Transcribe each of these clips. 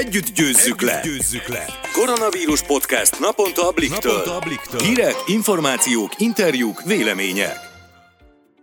Együtt győzzük, Együtt le. győzzük le! Koronavírus podcast naponta a Bliktől. Naponta a Bliktől. Hírek, információk, interjúk, vélemények.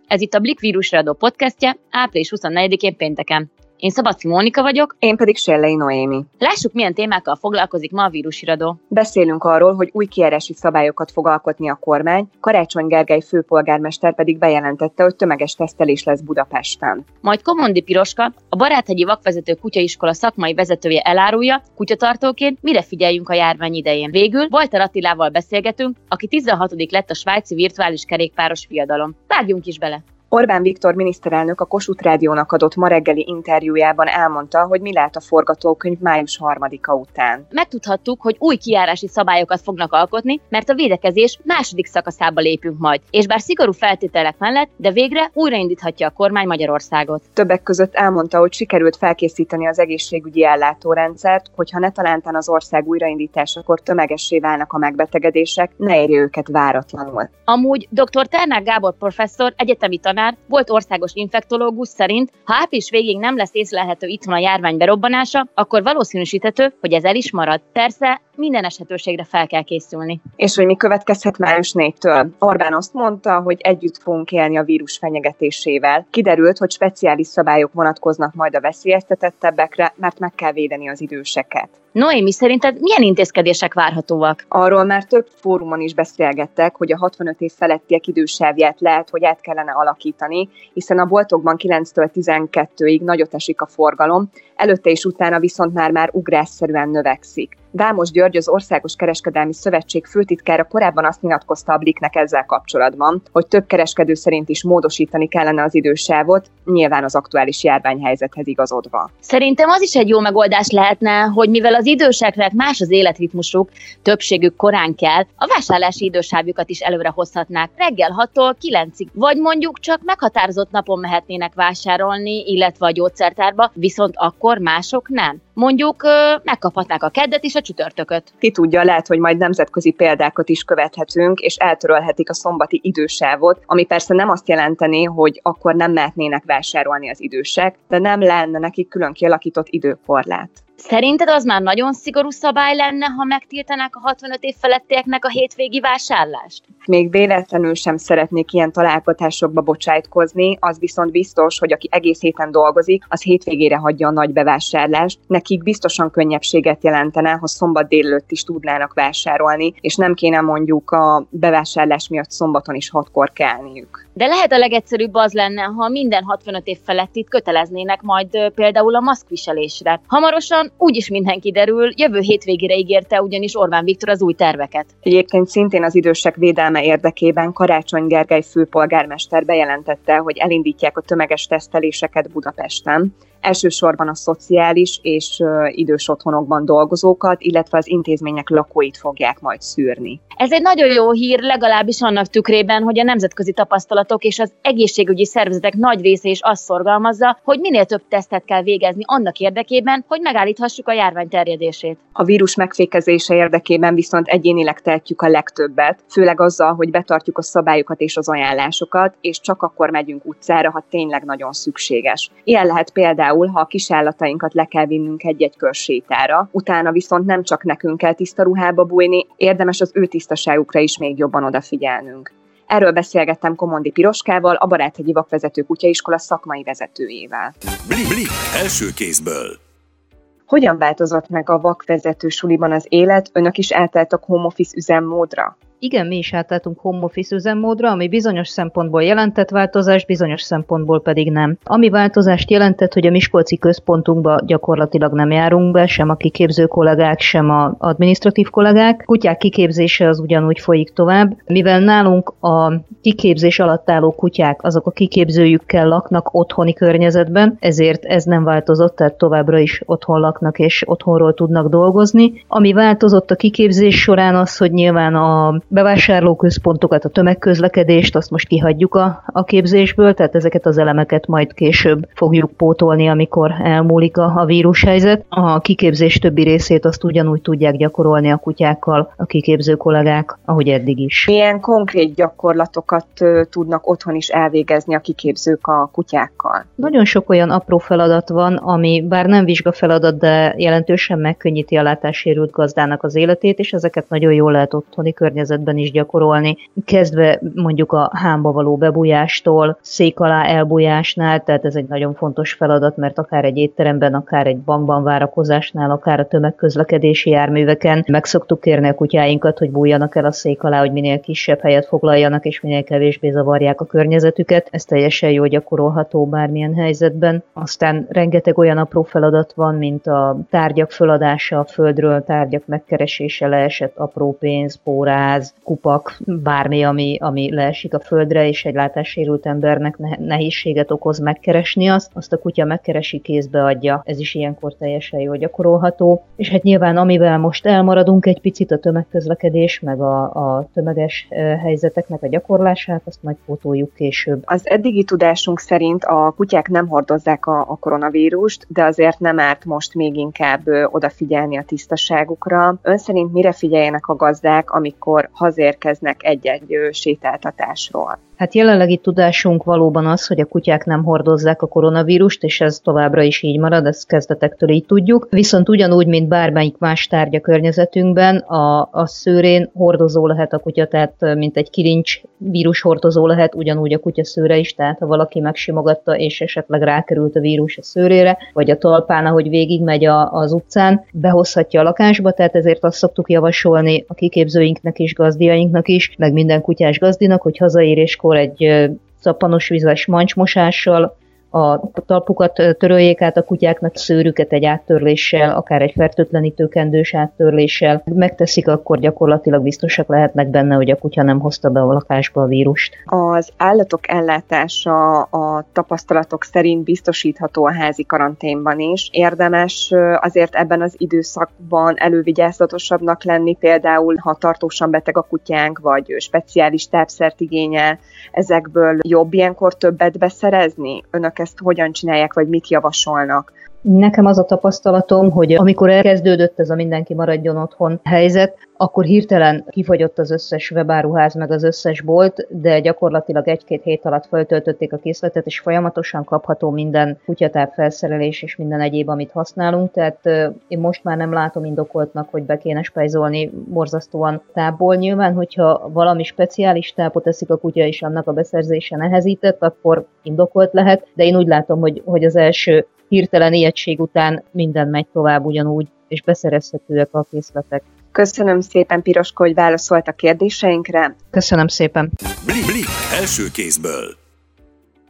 Ez itt a Blik vírusradó podcastje, április 24-én pénteken. Én Szabadfi Mónika vagyok. Én pedig Sellei Noémi. Lássuk, milyen témákkal foglalkozik ma a vírusiradó. Beszélünk arról, hogy új kiárási szabályokat fog alkotni a kormány, Karácsony Gergely főpolgármester pedig bejelentette, hogy tömeges tesztelés lesz Budapesten. Majd Komondi Piroska, a Baráthegyi Vakvezető Kutyaiskola szakmai vezetője elárulja, kutyatartóként mire figyeljünk a járvány idején. Végül Walter Attilával beszélgetünk, aki 16. lett a svájci virtuális kerékpáros fiadalom. Vágjunk is bele! Orbán Viktor miniszterelnök a Kossuth Rádiónak adott ma reggeli interjújában elmondta, hogy mi lát a forgatókönyv május harmadika után. Megtudhattuk, hogy új kiárási szabályokat fognak alkotni, mert a védekezés második szakaszába lépünk majd. És bár szigorú feltételek mellett, de végre újraindíthatja a kormány Magyarországot. Többek között elmondta, hogy sikerült felkészíteni az egészségügyi ellátórendszert, hogyha ne talántán az ország újraindításakor tömegessé válnak a megbetegedések, ne érje őket váratlanul. Amúgy dr. Ternák Gábor professzor, egyetemi tanár tanár, volt országos infektológus szerint, ha április végig nem lesz észlelhető itthon a járvány berobbanása, akkor valószínűsíthető, hogy ez el is marad. Persze minden esetőségre fel kell készülni. És hogy mi következhet május 4-től? Orbán azt mondta, hogy együtt fogunk élni a vírus fenyegetésével. Kiderült, hogy speciális szabályok vonatkoznak majd a veszélyeztetettebbekre, mert meg kell védeni az időseket. Noémi, szerinted milyen intézkedések várhatóak? Arról már több fórumon is beszélgettek, hogy a 65 év felettiek idősávját lehet, hogy át kellene alakítani, hiszen a boltokban 9-től 12-ig nagyot esik a forgalom, előtte és utána viszont már már ugrásszerűen növekszik. Dámos György, az Országos Kereskedelmi Szövetség főtitkára korábban azt nyilatkozta a Bliknek ezzel kapcsolatban, hogy több kereskedő szerint is módosítani kellene az idősávot, nyilván az aktuális járványhelyzethez igazodva. Szerintem az is egy jó megoldás lehetne, hogy mivel az időseknek más az életritmusuk, többségük korán kell, a vásárlási idősávjukat is előre hozhatnák. Reggel 6-tól 9-ig, vagy mondjuk csak meghatározott napon mehetnének vásárolni, illetve a gyógyszertárba, viszont akkor mások nem. Mondjuk megkaphatnák a keddet és a csütörtököt. Ki tudja, lehet, hogy majd nemzetközi példákat is követhetünk, és eltörölhetik a szombati idősávot, ami persze nem azt jelenteni, hogy akkor nem mehetnének vásárolni az idősek, de nem lenne nekik külön kialakított időkorlát. Szerinted az már nagyon szigorú szabály lenne, ha megtiltanák a 65 év felettieknek a hétvégi vásárlást? Még véletlenül sem szeretnék ilyen találkozásokba bocsájtkozni, az viszont biztos, hogy aki egész héten dolgozik, az hétvégére hagyja a nagy bevásárlást. Nekik biztosan könnyebbséget jelentene, ha szombat délelőtt is tudnának vásárolni, és nem kéne mondjuk a bevásárlás miatt szombaton is hatkor kelniük. De lehet a legegyszerűbb az lenne, ha minden 65 év felettit köteleznének majd például a maszkviselésre. Hamarosan úgyis minden kiderül, jövő hétvégére ígérte ugyanis Orbán Viktor az új terveket. Egyébként szintén az idősek védelme érdekében Karácsony Gergely főpolgármester bejelentette, hogy elindítják a tömeges teszteléseket Budapesten elsősorban a szociális és idős otthonokban dolgozókat, illetve az intézmények lakóit fogják majd szűrni. Ez egy nagyon jó hír, legalábbis annak tükrében, hogy a nemzetközi tapasztalatok és az egészségügyi szervezetek nagy része is azt szorgalmazza, hogy minél több tesztet kell végezni annak érdekében, hogy megállíthassuk a járvány terjedését. A vírus megfékezése érdekében viszont egyénileg tehetjük a legtöbbet, főleg azzal, hogy betartjuk a szabályokat és az ajánlásokat, és csak akkor megyünk utcára, ha tényleg nagyon szükséges. Ilyen lehet például például, ha a kisállatainkat le kell vinnünk egy-egy körsétára, utána viszont nem csak nekünk kell tiszta ruhába bújni, érdemes az ő tisztaságukra is még jobban odafigyelnünk. Erről beszélgettem Komondi Piroskával, a Baráthegyi Vakvezető Kutyaiskola szakmai vezetőjével. Blik, blik, első kézből. Hogyan változott meg a vakvezető suliban az élet? Önök is átálltak home office üzemmódra? Igen, mi is átálltunk home office üzemmódra, ami bizonyos szempontból jelentett változást, bizonyos szempontból pedig nem. Ami változást jelentett, hogy a Miskolci központunkba gyakorlatilag nem járunk be, sem a kiképző kollégák, sem a administratív kollégák. Kutyák kiképzése az ugyanúgy folyik tovább, mivel nálunk a kiképzés alatt álló kutyák azok a kiképzőjükkel laknak otthoni környezetben, ezért ez nem változott, tehát továbbra is otthon laknak és otthonról tudnak dolgozni. Ami változott a kiképzés során az, hogy nyilván a bevásárlóközpontokat, a tömegközlekedést, azt most kihagyjuk a, a képzésből, tehát ezeket az elemeket majd később fogjuk pótolni, amikor elmúlik a, a vírushelyzet. A kiképzés többi részét azt ugyanúgy tudják gyakorolni a kutyákkal a kiképző kollégák, ahogy eddig is. Milyen konkrét gyakorlatokat tudnak otthon is elvégezni a kiképzők a kutyákkal? Nagyon sok olyan apró feladat van, ami bár nem vizsga feladat, de jelentősen megkönnyíti a látássérült gazdának az életét, és ezeket nagyon jól lehet otthoni környezetben is gyakorolni. Kezdve mondjuk a hámba való bebújástól, szék alá elbújásnál, tehát ez egy nagyon fontos feladat, mert akár egy étteremben, akár egy bankban várakozásnál, akár a tömegközlekedési járműveken meg szoktuk kérni a kutyáinkat, hogy bújjanak el a szék alá, hogy minél kisebb helyet foglaljanak, és minél kevésbé zavarják a környezetüket. Ez teljesen jól gyakorolható bármilyen helyzetben. Aztán rengeteg olyan apró feladat van, mint a tárgyak föladása a földről, tárgyak megkeresése, leesett apró pénz, póráz, kupak, bármi, ami, ami leesik a földre, és egy látássérült embernek nehézséget okoz megkeresni azt, azt a kutya megkeresi, kézbe adja. Ez is ilyenkor teljesen jól gyakorolható. És hát nyilván amivel most elmaradunk egy picit a tömegközlekedés, meg a, a tömeges helyzeteknek a gyakorlását, azt majd fotójuk később. Az eddigi tudásunk szerint a kutyák nem hordozzák a, a koronavírust, de azért nem árt most még inkább odafigyelni a tisztaságukra. Ön szerint mire figyeljenek a gazdák, amikor hazérkeznek egy-egy sétáltatásról? Hát jelenlegi tudásunk valóban az, hogy a kutyák nem hordozzák a koronavírust, és ez továbbra is így marad, ezt kezdetektől így tudjuk. Viszont ugyanúgy, mint bármelyik más tárgya környezetünkben, a, a szőrén hordozó lehet a kutya, tehát mint egy kilincs vírus hordozó lehet, ugyanúgy a kutya szőre is, tehát ha valaki megsimogatta, és esetleg rákerült a vírus a szőrére, vagy a talpán, ahogy végigmegy a, az utcán, behozhatja a lakásba, tehát ezért azt szoktuk javasolni a kiképzőinknek és gazdiainknak is, meg minden kutyás gazdinak, hogy hazaéréskor akkor egy szappanos vizes mancsmosással a talpukat töröljék át a kutyáknak, szőrüket egy áttörléssel, akár egy fertőtlenítő kendős áttörléssel megteszik, akkor gyakorlatilag biztosak lehetnek benne, hogy a kutya nem hozta be a lakásba a vírust. Az állatok ellátása a tapasztalatok szerint biztosítható a házi karanténban is. Érdemes azért ebben az időszakban elővigyázatosabbnak lenni, például ha tartósan beteg a kutyánk, vagy speciális tápszert igényel, ezekből jobb ilyenkor többet beszerezni? Önök ezt hogyan csinálják, vagy mit javasolnak? Nekem az a tapasztalatom, hogy amikor elkezdődött ez a mindenki maradjon otthon helyzet, akkor hirtelen kifogyott az összes webáruház, meg az összes bolt, de gyakorlatilag egy-két hét alatt feltöltötték a készletet, és folyamatosan kapható minden kutyatár felszerelés és minden egyéb, amit használunk, tehát én most már nem látom indokoltnak, hogy be kéne spejzolni borzasztóan tápból. Nyilván, hogyha valami speciális tápot eszik a kutya, és annak a beszerzése nehezített, akkor indokolt lehet, de én úgy látom, hogy, hogy az első hirtelen ijegység után minden megy tovább ugyanúgy, és beszerezhetőek a készletek. Köszönöm szépen, Piroska, hogy válaszolt a kérdéseinkre. Köszönöm szépen. Blik, blik, első kézből.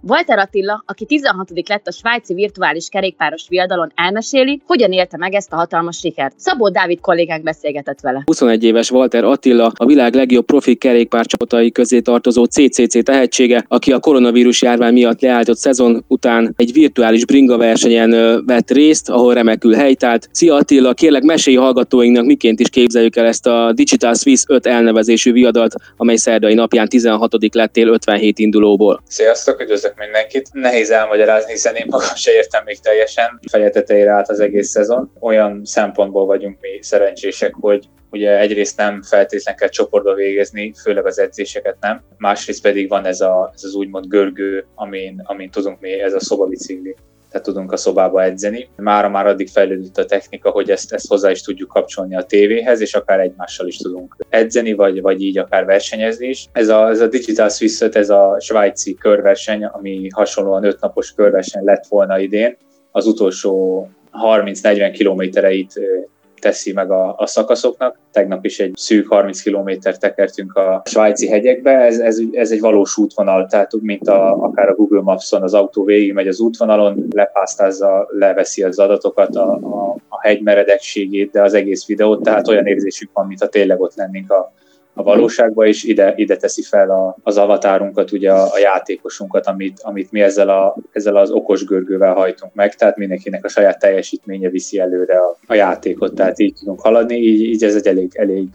Walter Attila, aki 16. lett a svájci virtuális kerékpáros viadalon, elmeséli, hogyan élte meg ezt a hatalmas sikert. Szabó Dávid kollégánk beszélgetett vele. 21 éves Walter Attila a világ legjobb profi kerékpárcsapatai közé tartozó CCC tehetsége, aki a koronavírus járvány miatt leállított szezon után egy virtuális bringa versenyen vett részt, ahol remekül helytált. Szia Attila, kérlek mesélj hallgatóinknak, miként is képzeljük el ezt a Digital Swiss 5 elnevezésű viadalt, amely szerdai napján 16. lettél 57 indulóból. Sziasztok, üdvözlök üdvözlök mindenkit. Nehéz elmagyarázni, hiszen én magam se értem még teljesen feje tetejére át az egész szezon. Olyan szempontból vagyunk mi szerencsések, hogy ugye egyrészt nem feltétlenül kell csoportba végezni, főleg az edzéseket nem, másrészt pedig van ez, a, ez az úgymond görgő, amin, amin tudunk mi, ez a szobabicikli tehát tudunk a szobába edzeni. Mára már addig fejlődött a technika, hogy ezt, ezt hozzá is tudjuk kapcsolni a tévéhez, és akár egymással is tudunk edzeni, vagy, vagy így akár versenyezni is. Ez a, ez a Digital Swiss ez a svájci körverseny, ami hasonlóan ötnapos körverseny lett volna idén. Az utolsó 30-40 kilométereit teszi meg a, a szakaszoknak. Tegnap is egy szűk 30 kilométert tekertünk a svájci hegyekbe, ez, ez, ez egy valós útvonal, tehát mint a, akár a Google Maps-on az autó végig megy az útvonalon, lepásztázza, leveszi az adatokat, a, a, a hegy meredekségét, de az egész videót, tehát olyan érzésük van, mintha tényleg ott lennénk a, a valóságba, és ide, ide teszi fel a, az avatárunkat, ugye a, a játékosunkat, amit, amit mi ezzel, a, ezzel az okos görgővel hajtunk meg, tehát mindenkinek a saját teljesítménye viszi előre a, a játékot, tehát így tudunk haladni, így, így ez egy elég, elég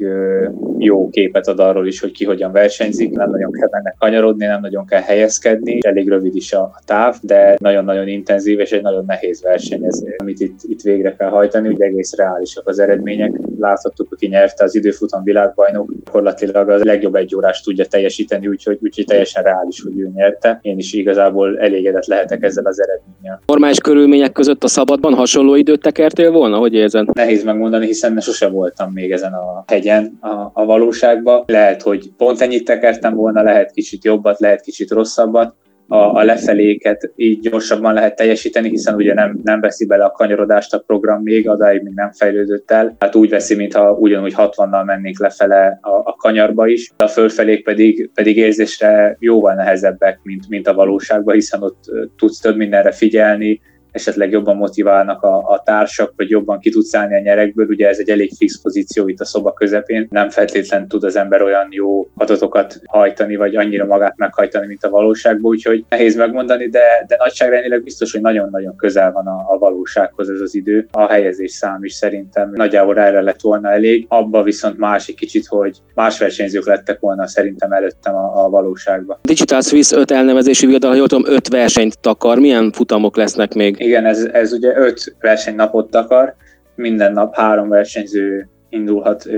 jó képet ad arról is, hogy ki hogyan versenyzik, nem nagyon kell benne kanyarodni, nem nagyon kell helyezkedni, elég rövid is a, a táv, de nagyon-nagyon intenzív és egy nagyon nehéz verseny ez, amit itt, itt végre kell hajtani, ugye egész reálisak az eredmények. Láthattuk, aki nyerte az időfutam világbajnok, gyakorlatilag a legjobb egy órás tudja teljesíteni, úgyhogy, úgyhogy teljesen reális, hogy ő nyerte. Én is igazából elégedett lehetek ezzel az eredménnyel. Normális körülmények között a szabadban hasonló időt tekertél volna, hogy érzed? Nehéz megmondani, hiszen sose voltam még ezen a hegyen a, a valóságban. Lehet, hogy pont ennyit tekertem volna, lehet kicsit jobbat, lehet kicsit rosszabbat a, a lefeléket így gyorsabban lehet teljesíteni, hiszen ugye nem, nem veszi bele a kanyarodást a program még, adáig még nem fejlődött el. Hát úgy veszi, mintha ugyanúgy 60-nal mennénk lefele a, a kanyarba is. A fölfelék pedig, pedig érzésre jóval nehezebbek, mint, mint a valóságban, hiszen ott tudsz több mindenre figyelni, esetleg jobban motiválnak a, a társak, vagy jobban ki tudsz állni a nyerekből. Ugye ez egy elég fix pozíció itt a szoba közepén. Nem feltétlen tud az ember olyan jó adatokat hajtani, vagy annyira magát meghajtani, mint a valóságban, úgyhogy nehéz megmondani, de, de nagyságrendileg biztos, hogy nagyon-nagyon közel van a, a valósághoz ez az idő. A helyezés szám is szerintem nagyjából erre lett volna elég. Abba viszont másik kicsit, hogy más versenyzők lettek volna szerintem előttem a, a valóságban. Digital Swiss 5 elnevezési viadal, ha jól tudom, 5 versenyt takar. Milyen futamok lesznek még? Igen, ez, ez ugye öt versenynapot takar, minden nap három versenyző indulhat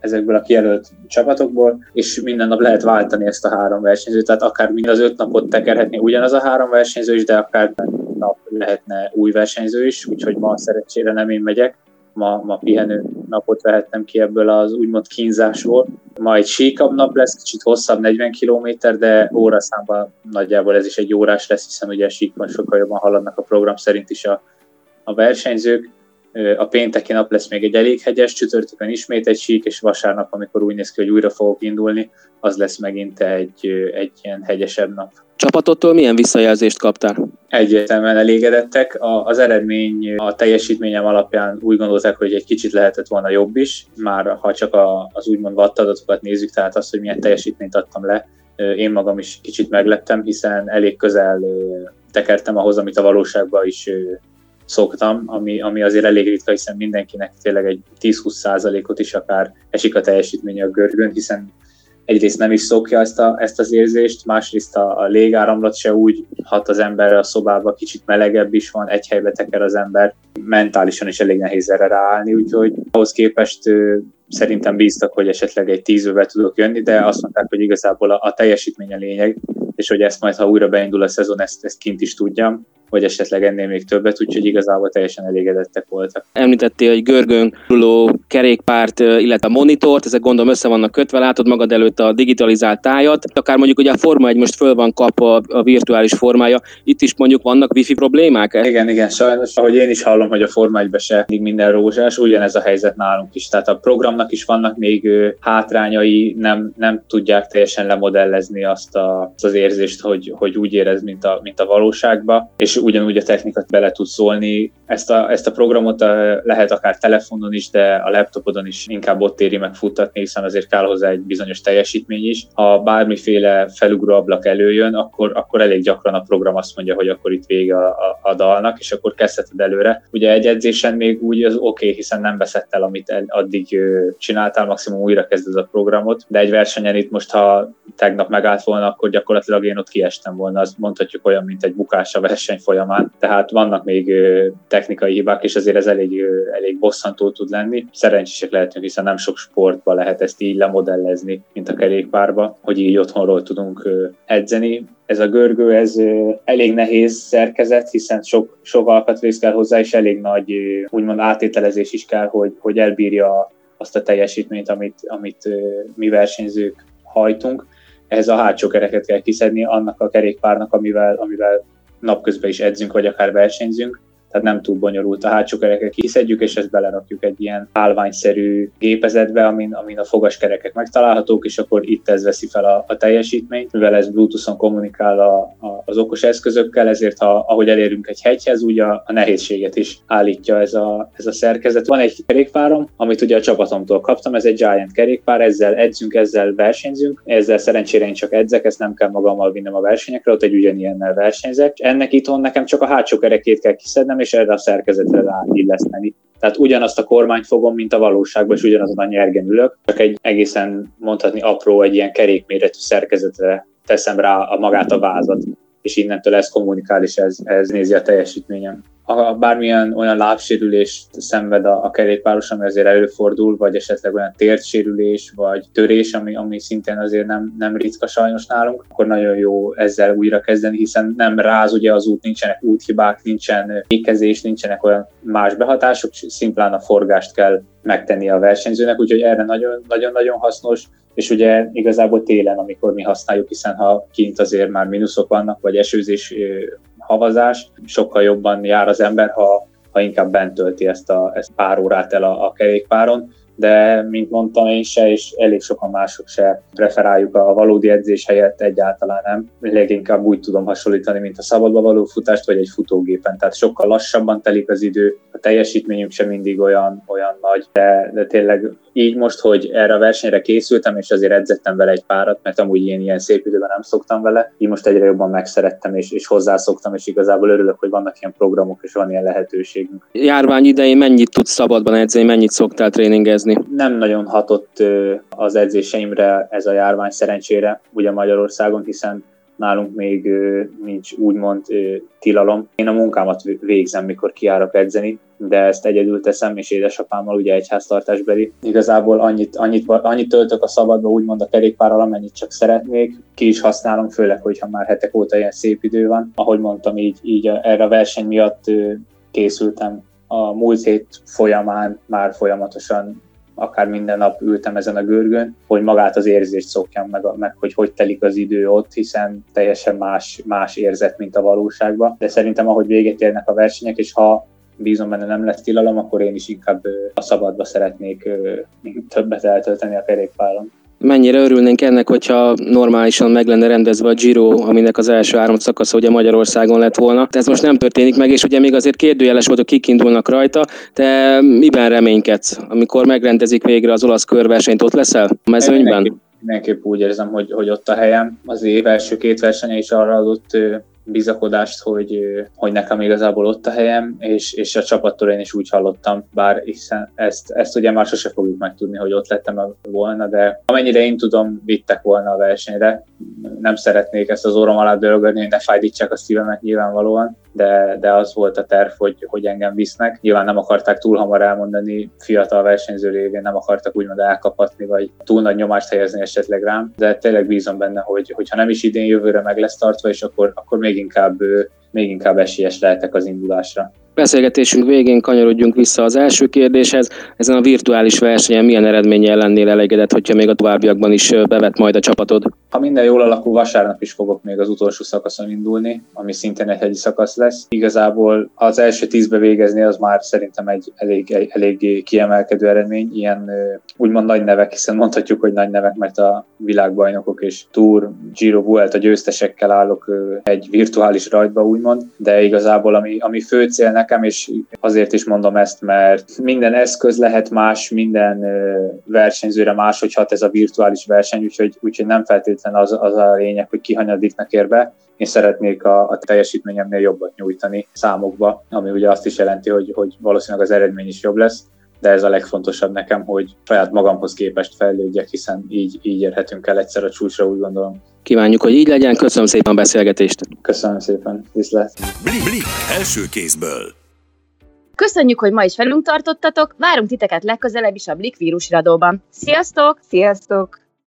ezekből a kijelölt csapatokból, és minden nap lehet váltani ezt a három versenyzőt, tehát akár mind az öt napot tekerhetni ugyanaz a három versenyző is, de akár nap lehetne új versenyző is, úgyhogy ma szerencsére nem én megyek, ma, ma pihenő napot vehettem ki ebből az úgymond kínzásból. Ma egy síkabb nap lesz, kicsit hosszabb, 40 km, de óraszámban nagyjából ez is egy órás lesz, hiszen ugye síkban sokkal jobban haladnak a program szerint is a, a versenyzők. A pénteki nap lesz még egy elég hegyes, csütörtökön ismét egy sík, és vasárnap, amikor úgy néz ki, hogy újra fogok indulni, az lesz megint egy, egy ilyen hegyesebb nap. Csapatottól milyen visszajelzést kaptál? Egyértelműen elégedettek. A, az eredmény a teljesítményem alapján úgy gondolták, hogy egy kicsit lehetett volna jobb is, már ha csak a, az úgymond vattadatokat nézzük, tehát azt, hogy milyen teljesítményt adtam le, én magam is kicsit meglettem, hiszen elég közel tekertem ahhoz, amit a valóságban is szoktam, ami, ami azért elég ritka, hiszen mindenkinek tényleg egy 10-20 százalékot is akár esik a teljesítménye a görgön, hiszen egyrészt nem is szokja ezt, a, ezt az érzést, másrészt a, a légáramlat se úgy hat az emberre a szobába, kicsit melegebb is van, egy helybe teker az ember, mentálisan is elég nehéz erre ráállni, úgyhogy ahhoz képest szerintem bíztak, hogy esetleg egy tízővel tudok jönni, de azt mondták, hogy igazából a, a teljesítmény a lényeg, és hogy ezt majd, ha újra beindul a szezon, ezt, ezt kint is tudjam vagy esetleg ennél még többet, úgyhogy igazából teljesen elégedettek voltak. Említettél egy görgön ruló kerékpárt, illetve a monitort, ezek gondolom össze vannak kötve, látod magad előtt a digitalizált tájat, akár mondjuk ugye a Forma egy most föl van kapva a virtuális formája, itt is mondjuk vannak wifi problémák? Igen, igen, sajnos, ahogy én is hallom, hogy a Forma 1 se minden rózsás, ugyanez a helyzet nálunk is. Tehát a programnak is vannak még hátrányai, nem, nem tudják teljesen lemodellezni azt, a, azt az érzést, hogy, hogy úgy érez, mint a, mint a valóságban, és ugyanúgy a technikat bele tud szólni. Ezt a, ezt a programot lehet akár telefonon is, de a laptopodon is inkább ott éri meg futtatni, hiszen azért kell hozzá egy bizonyos teljesítmény is. Ha bármiféle felugró ablak előjön, akkor, akkor elég gyakran a program azt mondja, hogy akkor itt vége a, a, a dalnak, és akkor kezdheted előre. Ugye egy edzésen még úgy az oké, okay, hiszen nem veszett el, amit el, addig csináltál, maximum újra kezded a programot, de egy versenyen itt most, ha tegnap megállt volna, akkor gyakorlatilag én ott kiestem volna, azt mondhatjuk olyan, mint egy bukás a verseny folyamán. Tehát vannak még technikai hibák, és azért ez elég, elég bosszantó tud lenni. Szerencsések lehetünk, hiszen nem sok sportban lehet ezt így lemodellezni, mint a kerékpárba, hogy így otthonról tudunk edzeni. Ez a görgő, ez elég nehéz szerkezet, hiszen sok, sok alkatrész kell hozzá, és elég nagy úgymond átételezés is kell, hogy, hogy elbírja azt a teljesítményt, amit, amit mi versenyzők hajtunk. Ehhez a hátsó kereket kell kiszedni annak a kerékpárnak, amivel, amivel napközben is edzünk, vagy akár versenyzünk. Tehát nem túl bonyolult. A hátsó kereket kiszedjük, és ezt belerakjuk egy ilyen állványszerű gépezetbe, amin, amin a fogaskerekek megtalálhatók, és akkor itt ez veszi fel a, a teljesítményt. Mivel ez Bluetooth-on kommunikál a, a, az okos eszközökkel, ezért ha, ahogy elérünk egy hegyhez, úgy a, a nehézséget is állítja ez a, ez a szerkezet. Van egy kerékpárom, amit ugye a csapatomtól kaptam, ez egy Giant kerékpár, ezzel edzünk, ezzel versenyzünk, ezzel szerencsére én csak edzek, ezt nem kell magammal vinnem a versenyekre, ott egy ugyanilyennel versenyzek. Ennek itthon nekem csak a hátsó kerekét kell kiszednem, és erre a szerkezetre ráilleszteni. Tehát ugyanazt a kormányt fogom, mint a valóságban, és ugyanazon a nyergen ülök, csak egy egészen mondhatni apró, egy ilyen kerékméretű szerkezetre teszem rá a magát a vázat, és innentől ez kommunikál, és ez, ez nézi a teljesítményem ha bármilyen olyan lábsérülést szenved a, a kerékpáros, ami azért előfordul, vagy esetleg olyan tértsérülés, vagy törés, ami, ami szintén azért nem, nem ritka sajnos nálunk, akkor nagyon jó ezzel újra kezdeni, hiszen nem ráz ugye az út, nincsenek úthibák, nincsen ékezés, nincsenek olyan más behatások, szimplán a forgást kell megtenni a versenyzőnek, úgyhogy erre nagyon-nagyon hasznos, és ugye igazából télen, amikor mi használjuk, hiszen ha kint azért már mínuszok vannak, vagy esőzés havazás, sokkal jobban jár az ember, ha, ha inkább bent tölti ezt, a, ezt pár órát el a, a kerékpáron, de mint mondtam én se, és elég sokan mások se preferáljuk a valódi edzés helyett egyáltalán nem. Leginkább úgy tudom hasonlítani, mint a szabadba való futást, vagy egy futógépen. Tehát sokkal lassabban telik az idő, a teljesítményünk sem mindig olyan, olyan nagy, de, de tényleg így most, hogy erre a versenyre készültem, és azért edzettem vele egy párat, mert amúgy ilyen, ilyen szép időben nem szoktam vele, így most egyre jobban megszerettem, és, és hozzászoktam, és igazából örülök, hogy vannak ilyen programok, és van ilyen lehetőségünk. Járvány idején mennyit tudsz szabadban edzeni, mennyit szoktál tréningezni? Nem nagyon hatott az edzéseimre ez a járvány szerencsére, ugye Magyarországon, hiszen nálunk még nincs úgymond tilalom. Én a munkámat végzem, mikor kiárok edzeni, de ezt egyedül teszem, és édesapámmal ugye egyháztartásbeli. Igazából annyit, annyit, annyit töltök a szabadba, úgymond a kerékpárral, amennyit csak szeretnék. Ki is használom, főleg, hogyha már hetek óta ilyen szép idő van. Ahogy mondtam, így, így erre a verseny miatt készültem a múlt hét folyamán már folyamatosan akár minden nap ültem ezen a görgön, hogy magát az érzést szokjam meg, meg hogy hogy telik az idő ott, hiszen teljesen más, más érzet, mint a valóságban. De szerintem ahogy véget érnek a versenyek, és ha bízom benne nem lesz tilalom, akkor én is inkább a szabadba szeretnék többet eltölteni a kerékpáron mennyire örülnénk ennek, hogyha normálisan meg lenne rendezve a Giro, aminek az első három szakasza ugye Magyarországon lett volna. De ez most nem történik meg, és ugye még azért kérdőjeles volt, hogy kik indulnak rajta, de miben reménykedsz? Amikor megrendezik végre az olasz körversenyt, ott leszel a mezőnyben? Mindenképp, mindenképp úgy érzem, hogy, hogy ott a helyem. Az év első két versenye is arra adott bizakodást, hogy, hogy nekem igazából ott a helyem, és, és a csapattól én is úgy hallottam, bár hiszen ezt, ezt ugye már sose fogjuk megtudni, hogy ott lettem volna, de amennyire én tudom, vittek volna a versenyre. Nem szeretnék ezt az orrom alá dörögölni, hogy ne fájdítsák a szívemet nyilvánvalóan, de, de az volt a terv, hogy, hogy engem visznek. Nyilván nem akarták túl hamar elmondani, fiatal versenyző révén nem akartak úgymond elkapatni, vagy túl nagy nyomást helyezni esetleg rám, de tényleg bízom benne, hogy ha nem is idén jövőre meg lesz tartva, és akkor, akkor még inkább, még inkább esélyes lehetek az indulásra. Beszélgetésünk végén kanyarodjunk vissza az első kérdéshez. Ezen a virtuális versenyen milyen eredménye lennél elégedett, hogyha még a továbbiakban is bevet majd a csapatod? Ha minden jól alakul, vasárnap is fogok még az utolsó szakaszon indulni, ami szintén egy hegyi szakasz lesz. Igazából az első tízbe végezni az már szerintem egy elég, egy, elég kiemelkedő eredmény. Ilyen úgymond nagy nevek, hiszen mondhatjuk, hogy nagy nevek, mert a világbajnokok és Tour, Giro, Vuelta győztesekkel állok egy virtuális rajtba, úgymond, de igazából ami, ami fő cél nekem, és azért is mondom ezt, mert minden eszköz lehet más, minden versenyzőre más, hogy hat ez a virtuális verseny, úgyhogy, úgyhogy nem feltétlenül az, az a lényeg, hogy ki hanyadiknak ér be. Én szeretnék a, a teljesítményemnél jobbat nyújtani számokba, ami ugye azt is jelenti, hogy, hogy valószínűleg az eredmény is jobb lesz de ez a legfontosabb nekem, hogy saját magamhoz képest fejlődjek, hiszen így, így érhetünk el egyszer a csúcsra, úgy gondolom. Kívánjuk, hogy így legyen. Köszönöm szépen a beszélgetést. Köszönöm szépen. Viszlát. Blik, Blik első kézből. Köszönjük, hogy ma is velünk tartottatok, várunk titeket legközelebb is a Blik vírusradóban. Sziasztok! Sziasztok!